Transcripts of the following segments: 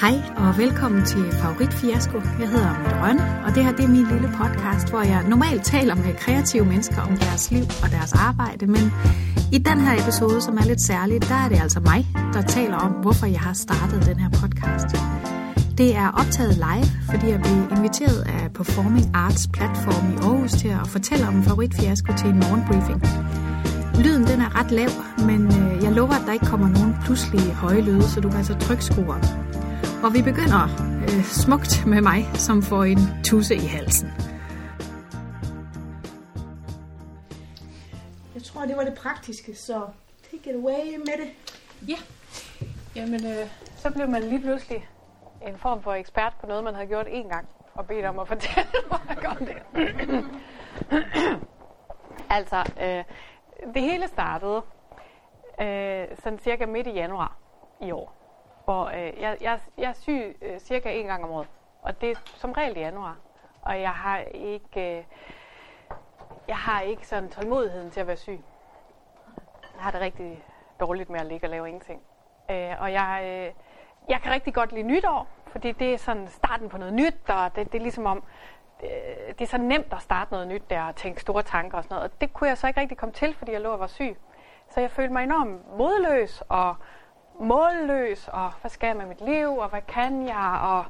Hej og velkommen til Favorit Fiasko. Jeg hedder Mette og det her det er min lille podcast, hvor jeg normalt taler med kreative mennesker om deres liv og deres arbejde, men i den her episode, som er lidt særlig, der er det altså mig, der taler om, hvorfor jeg har startet den her podcast. Det er optaget live, fordi jeg blev inviteret af Performing Arts platform i Aarhus til at fortælle om Favorit Fiasko til en morgenbriefing. Lyden den er ret lav, men øh, jeg lover, at der ikke kommer nogen pludselige høje lyde, så du kan altså trykke skruer. Og vi begynder øh, smukt med mig, som får en tusse i halsen. Jeg tror, det var det praktiske, så take it away med det. Ja, jamen øh, så blev man lige pludselig en form for ekspert på noget, man havde gjort én gang, og bedt om at fortælle mig om det. altså, øh, det hele startede øh, sådan cirka midt i januar i år, hvor øh, jeg, jeg, jeg er syg øh, cirka en gang om året, og det er som regel i januar, og jeg har ikke, øh, jeg har ikke sådan tålmodigheden til at være syg. Jeg har det rigtig dårligt med at ligge og lave ingenting. Øh, og jeg, øh, jeg kan rigtig godt lide nytår, fordi det er sådan starten på noget nyt, og det, det er ligesom om, øh, det er så nemt at starte noget nyt der, og tænke store tanker og sådan noget. Og det kunne jeg så ikke rigtig komme til, fordi jeg lå og var syg. Så jeg følte mig enormt modløs og målløs, og hvad skal jeg med mit liv, og hvad kan jeg, og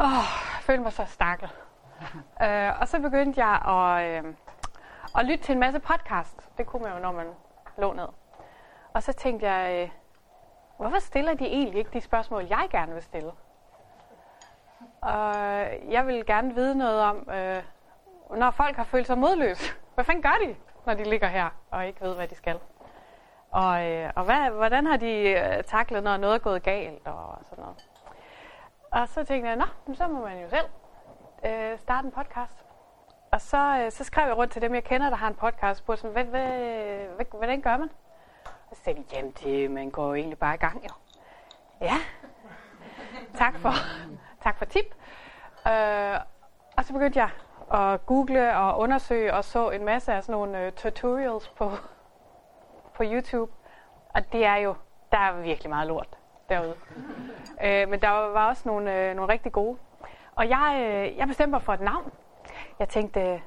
åh, jeg følte mig så stakkel. øh, og så begyndte jeg at, øh, at lytte til en masse podcast. Det kunne man jo, når man lå ned. Og så tænkte jeg, øh, hvorfor stiller de egentlig ikke de spørgsmål, jeg gerne vil stille? Og jeg vil gerne vide noget om, øh, når folk har følt sig modløse. Hvad fanden gør de, når de ligger her og ikke ved, hvad de skal? Og, øh, og hvad, hvordan har de øh, taklet, når noget er gået galt og sådan noget? Og så tænkte jeg, nå, så må man jo selv øh, starte en podcast. Og så, øh, så skrev jeg rundt til dem, jeg kender, der har en podcast, og sådan, hvad, hvad, hvad, hvordan gør man? Og så sagde de, jamen det, man går jo egentlig bare i gang jo. Ja, tak for, tak for tip. Øh, og så begyndte jeg at google og undersøge og så en masse af sådan nogle øh, tutorials på, på YouTube. Og det er jo, der er virkelig meget lort derude. øh, men der var også nogle, øh, nogle rigtig gode. Og jeg, øh, jeg bestemte mig for et navn. Jeg tænkte,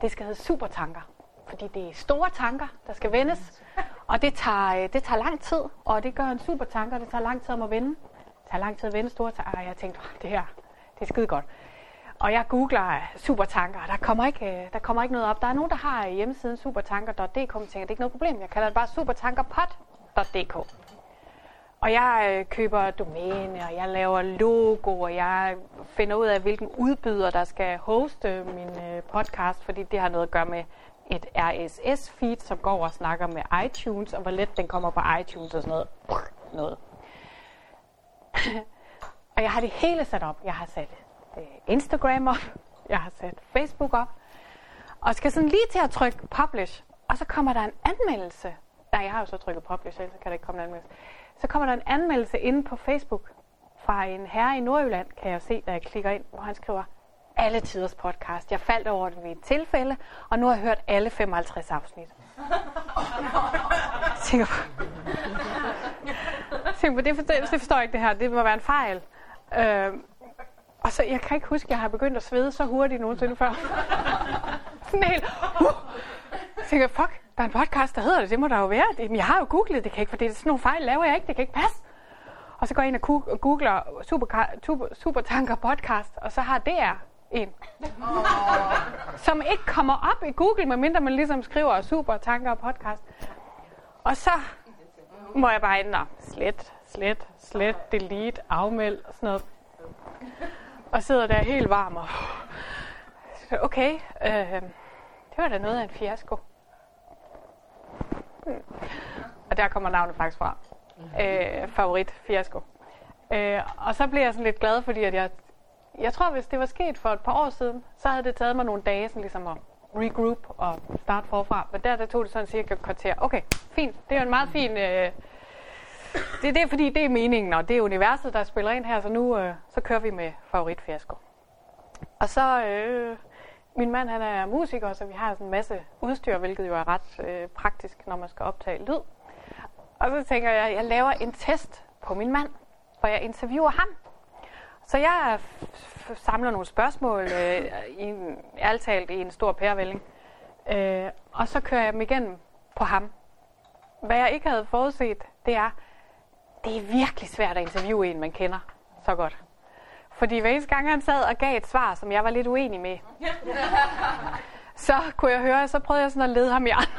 det skal hedde Supertanker. Fordi det er store tanker, der skal vendes. Og det tager, det tager lang tid, og det gør en supertanker. Det tager lang tid om at vende. Det tager lang tid at vende store tanker. Og jeg tænkte, det her, det er skide godt. Og jeg googler supertanker, og der kommer, ikke, øh, der kommer ikke noget op. Der er nogen, der har hjemmesiden supertanker.dk, men tænker, det er ikke noget problem. Jeg kalder det bare supertankerpot.dk. Og jeg øh, køber domæne, og jeg laver logo, og jeg finder ud af, hvilken udbyder, der skal hoste min øh, podcast, fordi det har noget at gøre med et RSS-feed, som går og snakker med iTunes, og hvor let den kommer på iTunes og sådan noget. noget. og jeg har det hele sat op. Jeg har sat øh, Instagram op, jeg har sat Facebook op, og skal sådan lige til at trykke publish, og så kommer der en anmeldelse. Nej, jeg har jo så trykket publish, ellers kan der ikke komme en anmeldelse. Så kommer der en anmeldelse inde på Facebook fra en herre i Nordjylland, kan jeg se, da jeg klikker ind, hvor han skriver, alle tiders podcast. Jeg faldt over den ved et tilfælde, og nu har jeg hørt alle 55 afsnit. Tænker på, tænker på det, forstår, det forstår jeg ikke det her. Det må være en fejl. Øh, og så, jeg kan ikke huske, at jeg har begyndt at svede så hurtigt nogensinde før. Sådan helt, uh. Så tænker, fuck, der er en podcast, der hedder det, det må der jo være. Det, men jeg har jo googlet, det kan ikke, for det er sådan nogle fejl, laver jeg ikke, det kan ikke passe. Og så går jeg ind og googler super, super, Supertanker podcast, og så har DR en. Oh. Som ikke kommer op i Google, medmindre man ligesom skriver Supertanker podcast. Og så må jeg bare ind og slet, slet, slet, delete, afmeld og sådan noget. Og sidder der helt varm og... Okay, øh, det var da noget af en fiasko. Og der kommer navnet faktisk fra. Øh, favorit fiasko. Øh, og så blev jeg sådan lidt glad, fordi at jeg, jeg tror, hvis det var sket for et par år siden, så havde det taget mig nogle dage sådan ligesom at regroup og starte forfra. Men der, der tog det sådan cirka et kvarter. Okay, fint. Det er jo en meget fin... Øh, det, det er fordi, det er meningen, og det er universet, der spiller ind her, så nu øh, så kører vi med favoritfiasko. Og så, øh, min mand han er musiker, så vi har sådan en masse udstyr, hvilket jo er ret øh, praktisk, når man skal optage lyd. Og så tænker jeg, jeg laver en test på min mand, hvor jeg interviewer ham Så jeg f- samler nogle spørgsmål, øh, i en, ærligt talt i en stor pærevælling. Øh, og så kører jeg dem igennem på ham. Hvad jeg ikke havde forudset, det er, det er virkelig svært at interviewe en, man kender så godt. Fordi hver eneste gang han sad og gav et svar, som jeg var lidt uenig med, så kunne jeg høre, så prøvede jeg sådan at lede ham i andre,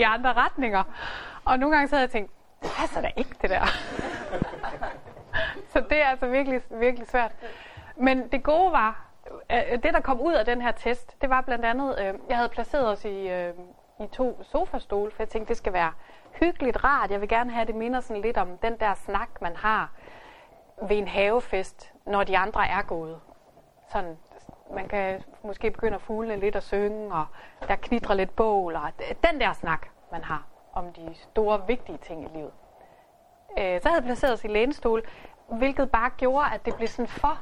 i andre retninger. Og nogle gange så havde jeg tænkt, det passer da ikke, det der. så det er altså virkelig, virkelig svært. Men det gode var, øh, det der kom ud af den her test, det var blandt andet, øh, jeg havde placeret os i, øh, i to sofastole, for jeg tænkte, det skal være hyggeligt, rart. Jeg vil gerne have, det minder sådan lidt om den der snak, man har ved en havefest, når de andre er gået. Sådan, man kan måske begynde at fugle lidt og synge, og der knitrer lidt bål, og den der snak, man har om de store, vigtige ting i livet. Øh, så havde jeg placeret os i lænestol, hvilket bare gjorde, at det blev sådan for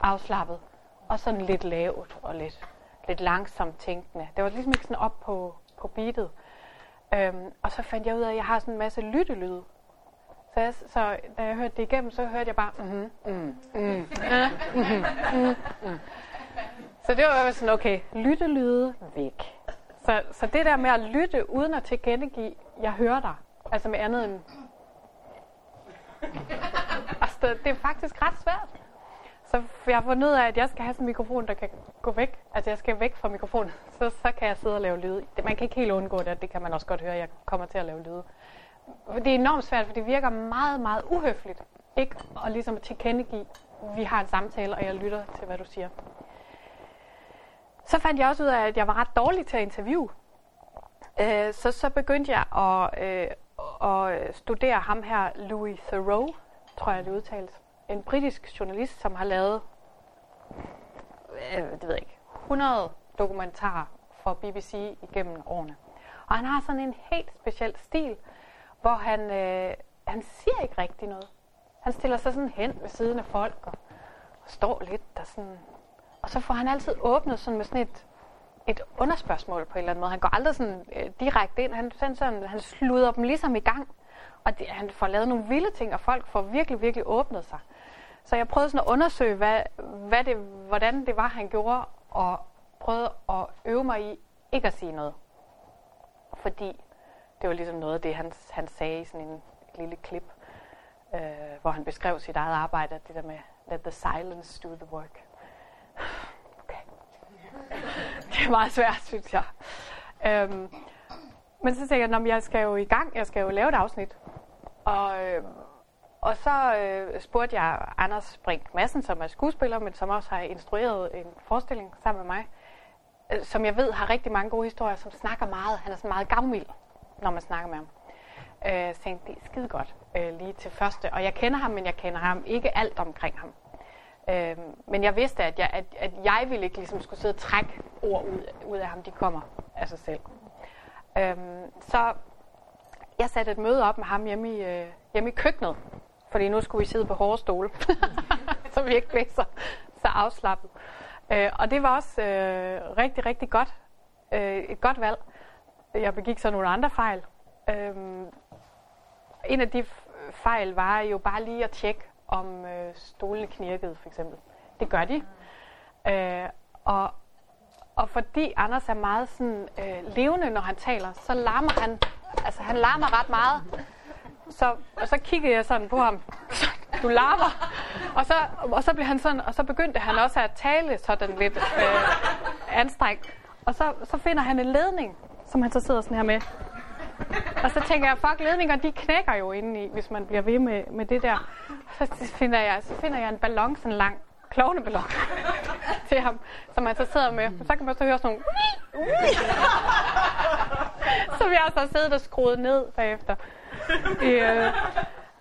afslappet, og sådan lidt lavt og lidt, lidt langsomt tænkende. Det var ligesom ikke sådan op på, på beatet. Øhm, og så fandt jeg ud af, at jeg har sådan en masse lyttelyde. Så, jeg, så da jeg hørte det igennem, så hørte jeg bare, mm-hmm, mm, mm, mm, mm, mm, mm. Så det var sådan, okay, lyttelyde væk. Så, så det der med at lytte uden at tilkendegive, jeg hører dig, altså med andet end... Altså, det er faktisk ret svært. Så jeg har fundet ud af, at jeg skal have sådan en mikrofon, der kan gå væk. Altså jeg skal væk fra mikrofonen, så, så kan jeg sidde og lave lyde. Man kan ikke helt undgå det, det kan man også godt høre, at jeg kommer til at lave lyde. Det er enormt svært, for det virker meget, meget uhøfligt. Ikke ligesom at ligesom tilkendegive, vi har en samtale, og jeg lytter til, hvad du siger. Så fandt jeg også ud af, at jeg var ret dårlig til at interviewe. Øh, så så begyndte jeg at, øh, at studere ham her, Louis Thoreau, tror jeg det udtales. En britisk journalist, som har lavet, øh, det ved jeg ikke, 100 dokumentarer for BBC igennem årene. Og han har sådan en helt speciel stil, hvor han, øh, han siger ikke rigtig noget. Han stiller sig sådan hen ved siden af folk og, og står lidt der sådan. Og så får han altid åbnet sådan med sådan et, et underspørgsmål på en eller anden måde. Han går aldrig sådan øh, direkte ind. Han, sådan, sådan, han sluder dem ligesom i gang. Og det, han får lavet nogle vilde ting, og folk får virkelig, virkelig åbnet sig. Så jeg prøvede sådan at undersøge, hvad, hvad det, hvordan det var, han gjorde, og prøvede at øve mig i ikke at sige noget. Fordi det var ligesom noget af det, han, han sagde i sådan en lille klip, øh, hvor han beskrev sit eget arbejde, det der med, let the silence do the work. Okay. Det er meget svært, synes jeg. Øhm, men så tænkte jeg, at jeg skal jo i gang, jeg skal jo lave et afsnit. Og, øh, og så øh, spurgte jeg Anders Brink Madsen, som er skuespiller, men som også har instrueret en forestilling sammen med mig, øh, som jeg ved har rigtig mange gode historier, som snakker meget. Han er sådan meget gavmild når man snakker med ham. Øh, så tænkte, det er skide godt øh, lige til første. Og jeg kender ham, men jeg kender ham ikke alt omkring ham. Øh, men jeg vidste, at jeg, at, at jeg ville ikke ligesom skulle sidde og trække ord ud, ud af ham, de kommer af sig selv. Øh, så jeg satte et møde op med ham hjemme i, øh, hjemme i køkkenet, fordi nu skulle vi sidde på hårde stole, så vi ikke blev så, så afslappet. Øh, og det var også øh, rigtig, rigtig godt. Øh, et godt valg jeg begik så nogle andre fejl. Øh, en af de fejl var jo bare lige at tjekke, om øh, stolene knirkede, for eksempel. Det gør de. Øh, og, og fordi Anders er meget sådan øh, levende, når han taler, så larmer han, altså han larmer ret meget. Så, og så kiggede jeg sådan på ham. Du larmer. Og så, og så blev han sådan, og så begyndte han også at tale sådan lidt øh, anstrengt. Og så, så finder han en ledning, som han så sidder sådan her med. Og så tænker jeg, fuck, ledninger, de knækker jo indeni, hvis man bliver ved med, med det der. Så finder jeg, så finder jeg en ballon, sådan lang klovneballon til ham, som han så sidder med. Og så kan man så høre sådan nogle... så vi har så siddet og skruet ned bagefter. Øh,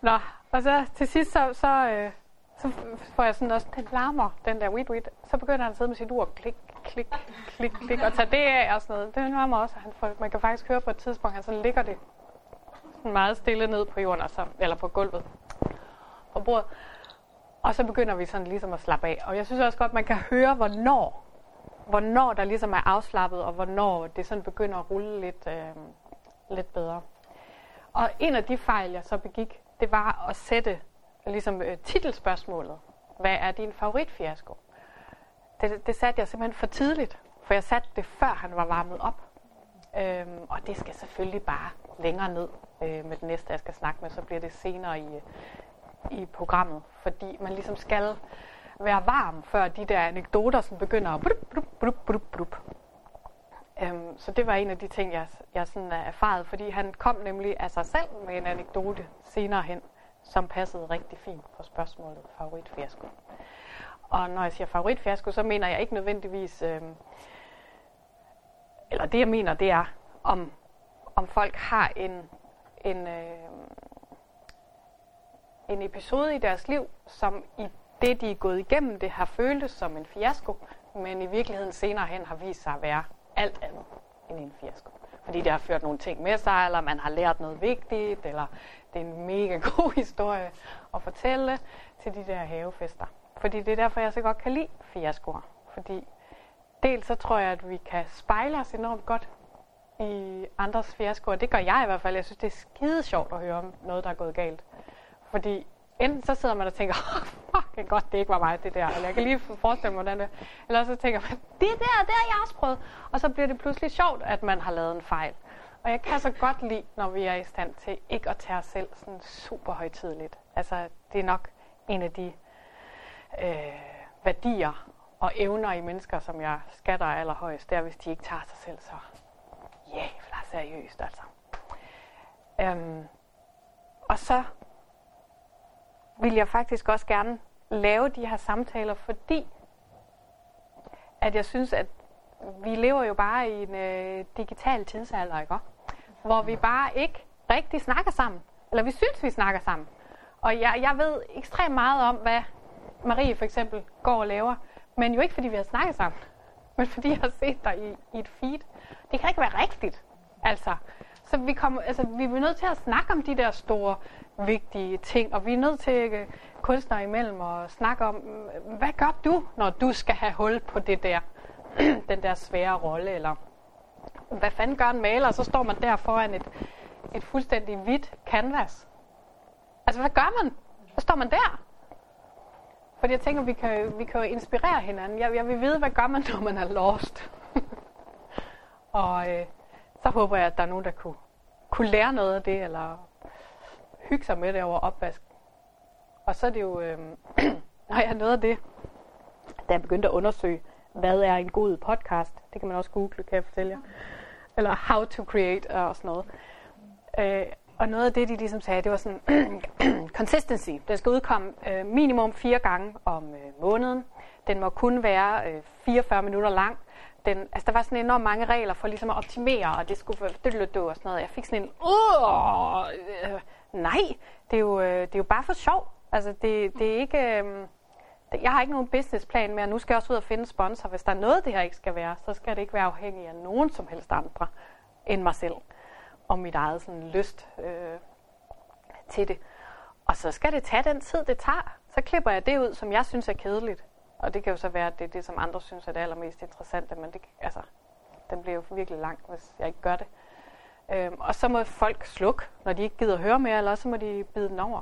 nå, og så til sidst, så, så, øh, så får jeg sådan også, den larmer, den der weed weed. Så begynder han at sidde med sit ur, klik, klik, klik, klik, og tage det af og sådan noget. Det larmer også, han får, man kan faktisk høre på et tidspunkt, han så ligger det meget stille ned på jorden, så, eller på gulvet på bordet. Og så begynder vi sådan ligesom at slappe af. Og jeg synes også godt, man kan høre, hvornår, hvornår der ligesom er afslappet, og hvornår det sådan begynder at rulle lidt, øh, lidt bedre. Og en af de fejl, jeg så begik, det var at sætte ligesom øh, titelspørgsmålet. Hvad er din favoritfiasko? Det, det satte jeg simpelthen for tidligt, for jeg satte det før han var varmet op. Øhm, og det skal selvfølgelig bare længere ned øh, med den næste, jeg skal snakke med, så bliver det senere i, i programmet, fordi man ligesom skal være varm, før de der anekdoter sådan begynder at brup, brup, brup, brup, brup. Øhm, så det var en af de ting, jeg, jeg sådan er erfaret, fordi han kom nemlig af sig selv med en anekdote senere hen, som passede rigtig fint på spørgsmålet favoritfiasko. Og når jeg siger favoritfiasko, så mener jeg ikke nødvendigvis, øhm, eller det jeg mener, det er, om, om folk har en, en, øh, en episode i deres liv, som i det, de er gået igennem, det har føltes som en fiasko, men i virkeligheden senere hen har vist sig at være alt andet end en fiasko. Fordi det har ført nogle ting med sig, eller man har lært noget vigtigt, eller det er en mega god historie at fortælle til de der havefester. Fordi det er derfor, jeg så godt kan lide fiaskoer. Fordi dels så tror jeg, at vi kan spejle os enormt godt i andres fiaskoer. Det gør jeg i hvert fald. Jeg synes, det er skide sjovt at høre om noget, der er gået galt. Fordi enten så sidder man og tænker, oh, fucking godt, det ikke var mig, det der. Eller jeg kan lige forestille mig, hvordan det Eller så tænker man, det der, det har jeg også prøvet. Og så bliver det pludselig sjovt, at man har lavet en fejl. Og jeg kan så godt lide, når vi er i stand til ikke at tage os selv sådan super højtidligt. Altså, det er nok en af de øh, værdier og evner i mennesker, som jeg skatter allerhøjst, det er, hvis de ikke tager sig selv så jævla seriøst, altså. Øhm, og så vil jeg faktisk også gerne lave de her samtaler, fordi at jeg synes, at vi lever jo bare i en øh, digital tidsalder, ikke? hvor vi bare ikke rigtig snakker sammen. Eller vi synes, vi snakker sammen. Og jeg, jeg ved ekstremt meget om, hvad Marie for eksempel går og laver. Men jo ikke, fordi vi har snakket sammen. Men fordi jeg har set dig i, i et feed. Det kan ikke være rigtigt. Altså, så vi, kommer, altså, vi er nødt til at snakke om de der store, vigtige ting. Og vi er nødt til uh, kunstnere imellem at snakke om, øh, hvad gør du, når du skal have hul på det der, den der svære rolle? Eller hvad fanden gør en maler? Så står man der foran et, et fuldstændig hvidt canvas. Altså, hvad gør man? Så står man der. Fordi jeg tænker, vi kan, vi kan jo inspirere hinanden. Jeg, jeg vil vide, hvad gør man, når man er lost. og øh, så håber jeg, at der er nogen, der kunne, kunne lære noget af det, eller hygge sig med det over opvask. Og så er det jo, øh, når jeg noget af det, da jeg begyndte at undersøge, hvad er en god podcast, det kan man også google, kan jeg fortælle jer, eller how to create og sådan noget. Øh, og noget af det, de ligesom sagde, det var sådan, consistency. Den skal udkomme øh, minimum fire gange om øh, måneden. Den må kun være øh, 44 minutter lang. Den, altså, der var sådan enormt mange regler for ligesom at optimere, og det skulle være lød og sådan noget. Jeg fik sådan en, øh, nej, det er, jo, øh, det er jo bare for sjov. Altså, det, det er ikke... Øh, jeg har ikke nogen businessplan med, at nu skal jeg også ud og finde sponsor. Hvis der er noget, det her ikke skal være, så skal det ikke være afhængig af nogen som helst andre end mig selv og mit eget sådan lyst øh, til det. Og så skal det tage den tid, det tager. Så klipper jeg det ud, som jeg synes er kedeligt. Og det kan jo så være, at det er det, som andre synes er det allermest interessante, men det, altså, den bliver jo virkelig lang, hvis jeg ikke gør det. Øhm, og så må folk slukke, når de ikke gider høre mere, eller så må de bide den over.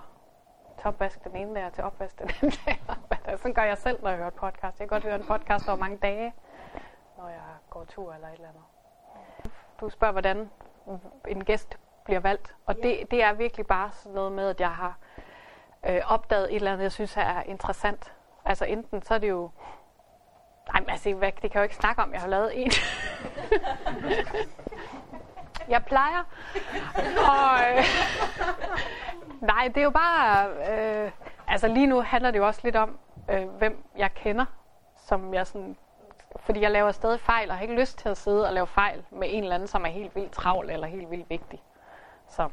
Topvask den ene der til opvask den anden der. Sådan gør jeg selv, når jeg hører podcast. Jeg kan godt høre en podcast over mange dage, når jeg går tur eller et eller andet. Du spørger, hvordan en gæst bliver valgt. Og ja. det, det er virkelig bare sådan noget med, at jeg har øh, opdaget et eller andet, jeg synes er interessant. Altså enten så er det jo... Nej, men altså, hvad, det kan jeg jo ikke snakke om. Jeg har lavet en. jeg plejer. Og, øh, nej, det er jo bare... Øh, altså lige nu handler det jo også lidt om, øh, hvem jeg kender, som jeg sådan fordi jeg laver stadig fejl, og har ikke lyst til at sidde og lave fejl med en eller anden, som er helt vildt travl eller helt vildt vigtig. Så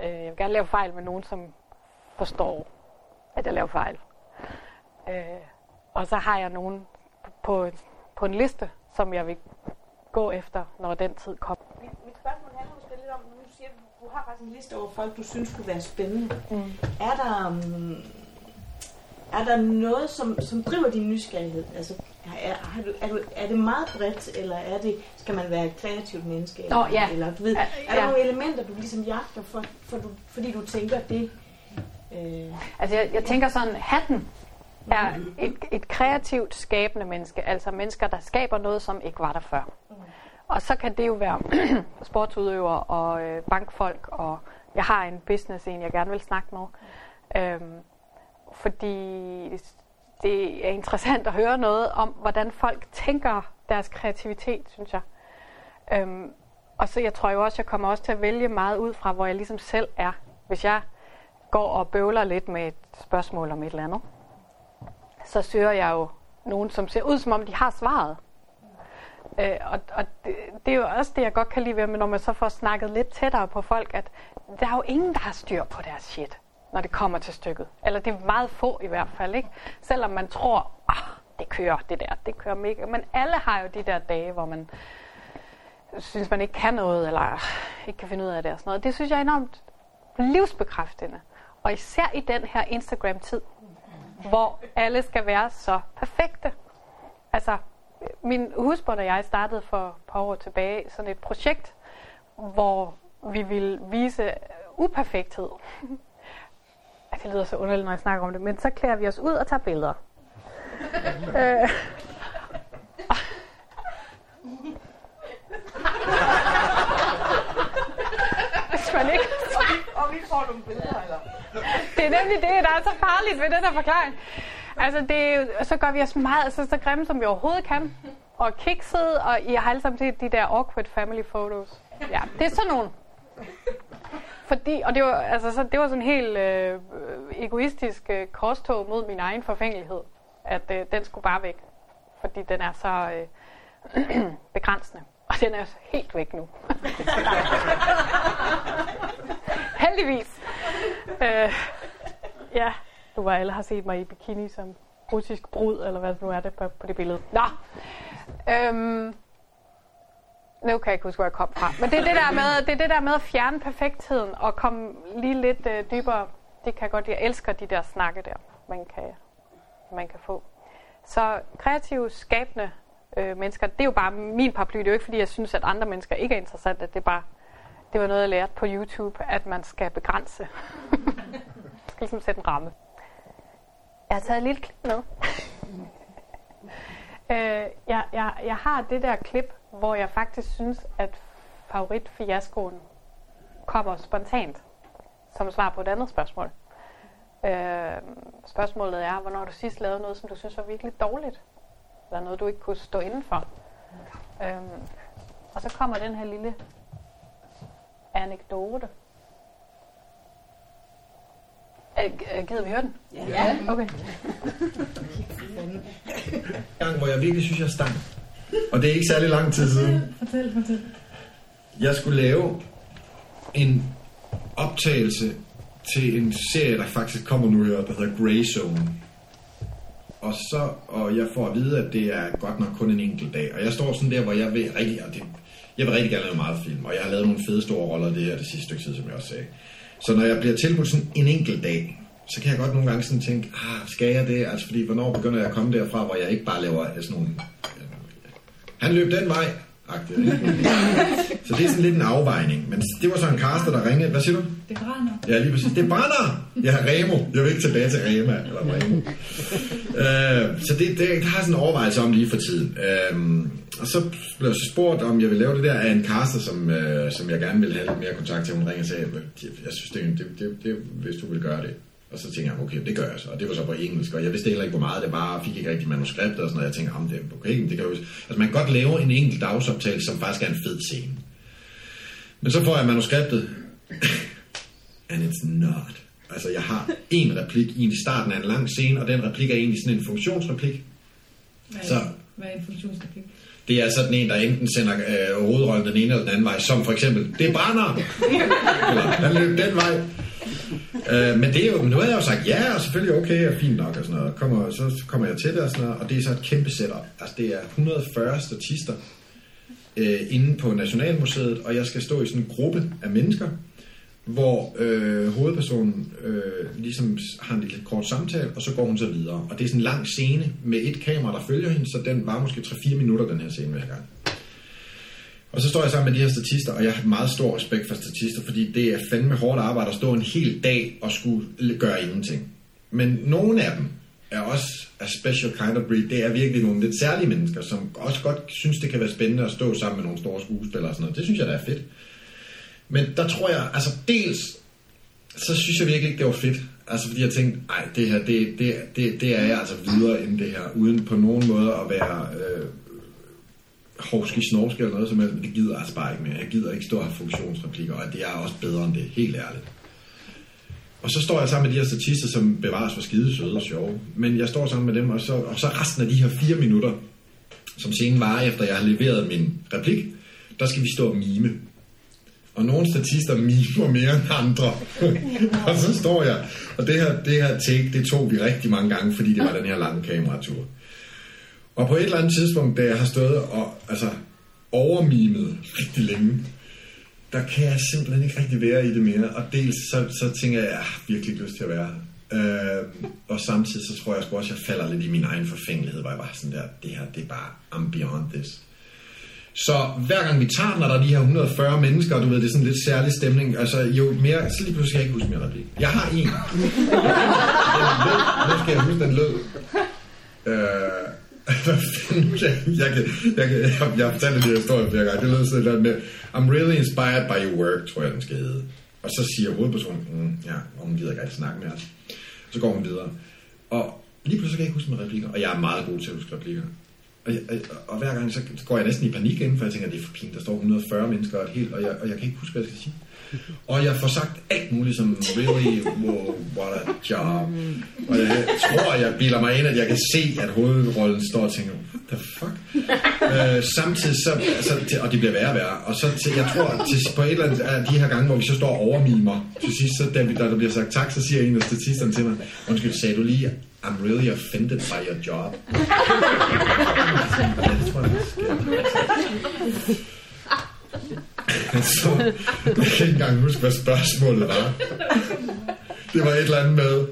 øh, jeg vil gerne lave fejl med nogen, som forstår, at jeg laver fejl. Øh, og så har jeg nogen på, på en liste, som jeg vil gå efter, når den tid kommer. Mit, mit spørgsmål handler måske lidt om, nu siger du, du har faktisk en liste over folk, du synes kunne være spændende. Mm. Er der... Um, er der noget, som, som driver din nysgerrighed? Altså, er, er, du, er, du, er det meget bredt, eller er det, skal man være et kreativt menneske? Eller, oh, ja. eller, du ved, er der ja. nogle elementer, du ligesom jagter, for, for du, fordi du tænker, det, Øh. Altså jeg, jeg tænker sådan, hatten er et, et kreativt skabende menneske, altså mennesker, der skaber noget, som ikke var der før. Og så kan det jo være sportsudøver og øh, bankfolk, og jeg har en business, en jeg gerne vil snakke med. Øhm, fordi det er interessant at høre noget om, hvordan folk tænker deres kreativitet, synes jeg. Øhm, og så jeg tror jo også, jeg kommer også til at vælge meget ud fra, hvor jeg ligesom selv er. Hvis jeg går og bøvler lidt med et spørgsmål om et eller andet, så søger jeg jo nogen, som ser ud, som om de har svaret. Øh, og og det, det er jo også det, jeg godt kan lide ved, når man så får snakket lidt tættere på folk, at der er jo ingen, der har styr på deres shit, når det kommer til stykket. Eller det er meget få i hvert fald, ikke? Selvom man tror, ah, det kører det der, det kører mega. Men alle har jo de der dage, hvor man synes, man ikke kan noget, eller ikke kan finde ud af det og sådan noget. Det synes jeg er enormt livsbekræftende. Og især i den her Instagram-tid, hvor alle skal være så perfekte. Altså, min husbund og jeg startede for et par år tilbage sådan et projekt, hvor vi ville vise uperfekthed. det lyder så underligt, når jeg snakker om det, men så klæder vi os ud og tager billeder. øh, Hvis man ikke... og, vi, og vi får nogle billeder, eller? Det er nemlig det, der er så farligt ved den her forklaring. Altså, det, så gør vi os meget, altså, så grimme, som vi overhovedet kan. Og kikset, og I har alle sammen set de der awkward family photos. Ja, det er sådan nogle. Fordi, og det var, altså, så, det var sådan en helt øh, egoistisk øh, korstog mod min egen forfængelighed. At øh, den skulle bare væk. Fordi den er så øh, begrænsende. Og den er helt væk nu. Heldigvis. Øh, ja, nu var alle har set mig i bikini som russisk brud, eller hvad nu er det på, på det billede. Nå. Øhm, nu kan jeg ikke huske, hvor jeg kom fra. Men det er det der med, det er det der med at fjerne perfektheden og komme lige lidt øh, dybere. Det kan jeg godt Jeg elsker de der snakke der, man kan, man kan få. Så kreative, skabende øh, mennesker, det er jo bare min paraply. Det er jo ikke, fordi jeg synes, at andre mennesker ikke er interessante. Det er bare, det var noget, jeg lærte på YouTube, at man skal begrænse. man skal ligesom sætte en ramme. Jeg har taget et lille klip med. øh, jeg, jeg, jeg har det der klip, hvor jeg faktisk synes, at favoritfiaskoen kommer spontant som svar på et andet spørgsmål. Øh, spørgsmålet er, hvornår du sidst lavede noget, som du synes var virkelig dårligt? Eller noget, du ikke kunne stå indenfor? Øh, og så kommer den her lille anekdote. Gider vi høre den? Ja. Okay. gang, hvor jeg virkelig synes, jeg stank. Og det er ikke særlig lang tid siden. Fortæl, fortæl. Jeg skulle lave en optagelse til en serie, der faktisk kommer nu her, der hedder Grey Zone. Og så, og jeg får at vide, at det er godt nok kun en enkelt dag. Og jeg står sådan der, hvor jeg vil rigtig, og det, jeg vil rigtig gerne lave meget film, og jeg har lavet nogle fede store roller det her det sidste stykke tid, som jeg også sagde. Så når jeg bliver tilbudt sådan en enkelt dag, så kan jeg godt nogle gange sådan tænke, ah, skal jeg det? Altså, fordi hvornår begynder jeg at komme derfra, hvor jeg ikke bare laver sådan nogle... Han løb den vej. Så det er sådan lidt en afvejning. Men det var så en caster, der ringede. Hvad siger du? Det brænder. Ja, lige præcis. Det brænder! Jeg har Remo. Jeg vil ikke tilbage til Rema. Eller Remo. øh, så det, det, det, har sådan en overvejelse om lige for tiden. Øh, og så blev jeg så spurgt, om jeg vil lave det der af en caster, som, øh, som jeg gerne vil have lidt mere kontakt til. Hun ringede og sagde, jeg synes, det, det, det, det, hvis du vil gøre det. Og så tænkte jeg, okay, det gør jeg så. Og det var så på engelsk, og jeg vidste heller ikke, hvor meget det var. Jeg fik ikke rigtig manuskript og sådan noget. Jeg tænkte, om det okay, det kan jo... Altså, man kan godt lave en enkelt dagsoptagelse, som faktisk er en fed scene. Men så får jeg manuskriptet, and it's not. Altså, jeg har en replik i starten af en lang scene, og den replik er egentlig sådan en funktionsreplik. Hvad er, Så- hvad er en funktionsreplik? Det er sådan en, der enten sender øh, hovedrollen den ene eller den anden vej, som for eksempel, det brænder! eller, han løb den vej. Øh, men det er jo, nu havde jeg jo sagt ja, og selvfølgelig okay, og fint nok og sådan noget. Kommer, så kommer jeg til det og sådan noget, og det er så et kæmpe setup. Altså det er 140 statister øh, inde på Nationalmuseet, og jeg skal stå i sådan en gruppe af mennesker, hvor øh, hovedpersonen øh, ligesom har en lille kort samtale, og så går hun så videre. Og det er sådan en lang scene med et kamera, der følger hende, så den var måske 3-4 minutter, den her scene hver gang. Og så står jeg sammen med de her statister, og jeg har meget stor respekt for statister, fordi det er fandme hårdt arbejde at stå en hel dag og skulle gøre ingenting. Men nogle af dem er også a special kind of breed. Det er virkelig nogle lidt særlige mennesker, som også godt synes, det kan være spændende at stå sammen med nogle store skuespillere og sådan noget. Det synes jeg, der er fedt. Men der tror jeg, altså dels, så synes jeg virkelig ikke, det var fedt. Altså fordi jeg tænkte, nej, det her, det, det, det, det er jeg altså videre end det her, uden på nogen måde at være øh, hovski snorske eller noget som helst, men det gider jeg altså bare ikke mere. Jeg gider ikke stå og have funktionsreplikker, og det er også bedre end det, helt ærligt. Og så står jeg sammen med de her statister, som bevares for skide søde og sjove. Men jeg står sammen med dem, og så, og så resten af de her fire minutter, som scenen var efter jeg har leveret min replik, der skal vi stå og mime. Og nogle statister mimer mere end andre. og så står jeg, og det her, det her take, det tog vi rigtig mange gange, fordi det var den her lange kameratur. Og på et eller andet tidspunkt, da jeg har stået og altså, overmimet rigtig længe, der kan jeg simpelthen ikke rigtig være i det mere. Og dels så, så tænker jeg, at jeg har virkelig ikke lyst til at være. Øh, og samtidig så tror jeg også, at jeg falder lidt i min egen forfængelighed, hvor jeg bare sådan der, det her, det er bare, I'm beyond this. Så hver gang vi tager når der er de her 140 mennesker, du ved, det er sådan lidt særlig stemning, altså jo mere, så lige pludselig skal jeg ikke huske mere replik. Jeg har en. Den lød, nu skal jeg huske, den lød. Øh, hvad fanden, jeg, jeg, kan, jeg, kan, jeg, jeg har fortalt den her historie flere gange, det lød sådan lidt med, I'm really inspired by your work, tror jeg, den skal hedde. Og så siger hovedpersonen, mm, ja, og hun gider ikke rigtig snakke med os. Så går hun videre. Og lige pludselig kan jeg ikke huske mine replikker, og jeg er meget god til at huske replikker. Og, jeg, og hver gang så går jeg næsten i panik inden, for jeg tænker, det er for pinligt, der står 140 mennesker og et helt, og jeg, og jeg kan ikke huske, hvad jeg skal sige. Og jeg får sagt alt muligt som, really, wow, what a job. Og jeg tror, jeg bilder mig ind, at jeg kan se, at hovedrollen står og tænker, what the fuck? øh, samtidig så, altså, og det bliver værre og værre. Og så til, jeg tror, til, på et eller andet af de her gange, hvor vi så står og overmimer, til sidst, så, da, da der bliver sagt tak, så siger en af statisterne til mig, undskyld, sagde du lige, I'm really offended by your job. jeg, det sker. så jeg kan ikke engang huske, hvad spørgsmålet var. Det var et eller andet med,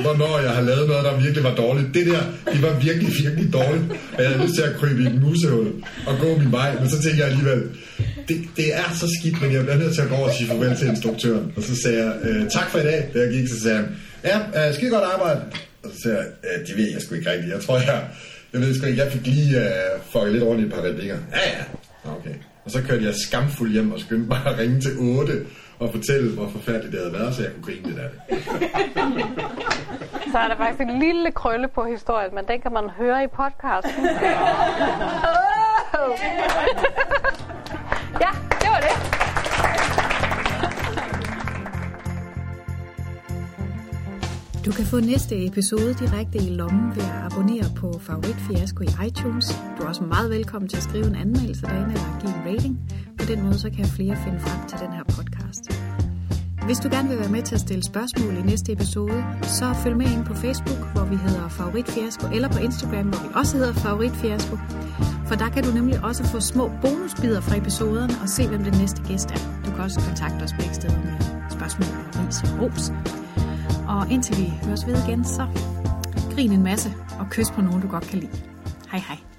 hvornår jeg har lavet noget, der virkelig var dårligt. Det der, det var virkelig, virkelig dårligt. Og jeg havde lyst til at krybe i et musehul og gå min vej. Men så tænkte jeg alligevel, det, det er så skidt, men jeg bliver nødt til at gå over og sige farvel til instruktøren. Og så sagde jeg, øh, tak for i dag. Da jeg gik, så sagde han, ja, øh, skide godt arbejde. Og så sagde jeg, øh, det ved jeg sgu ikke rigtigt. Jeg tror, jeg, jeg ved sgu ikke, jeg fik lige uh, fucket lidt ordentligt et par replikker. Ja, ja. Okay. Og så kørte jeg skamfuld hjem og skyndte bare at ringe til 8 og fortælle, hvor forfærdeligt det havde været, så jeg kunne grine lidt af det. Så er der faktisk en lille krølle på historien, men den kan man høre i podcasten. ja, det var det. Du kan få næste episode direkte i lommen ved at abonnere på Favorit Fiasko i iTunes. Du er også meget velkommen til at skrive en anmeldelse derinde eller give en rating. På den måde så kan flere finde frem til den her podcast. Hvis du gerne vil være med til at stille spørgsmål i næste episode, så følg med ind på Facebook, hvor vi hedder Favorit Fiasko, eller på Instagram, hvor vi også hedder Favorit Fiasko. For der kan du nemlig også få små bonusbider fra episoderne og se, hvem den næste gæst er. Du kan også kontakte os begge steder med spørgsmål og ris og ros. Og indtil vi høres ved igen, så grin en masse og kys på nogen, du godt kan lide. Hej hej.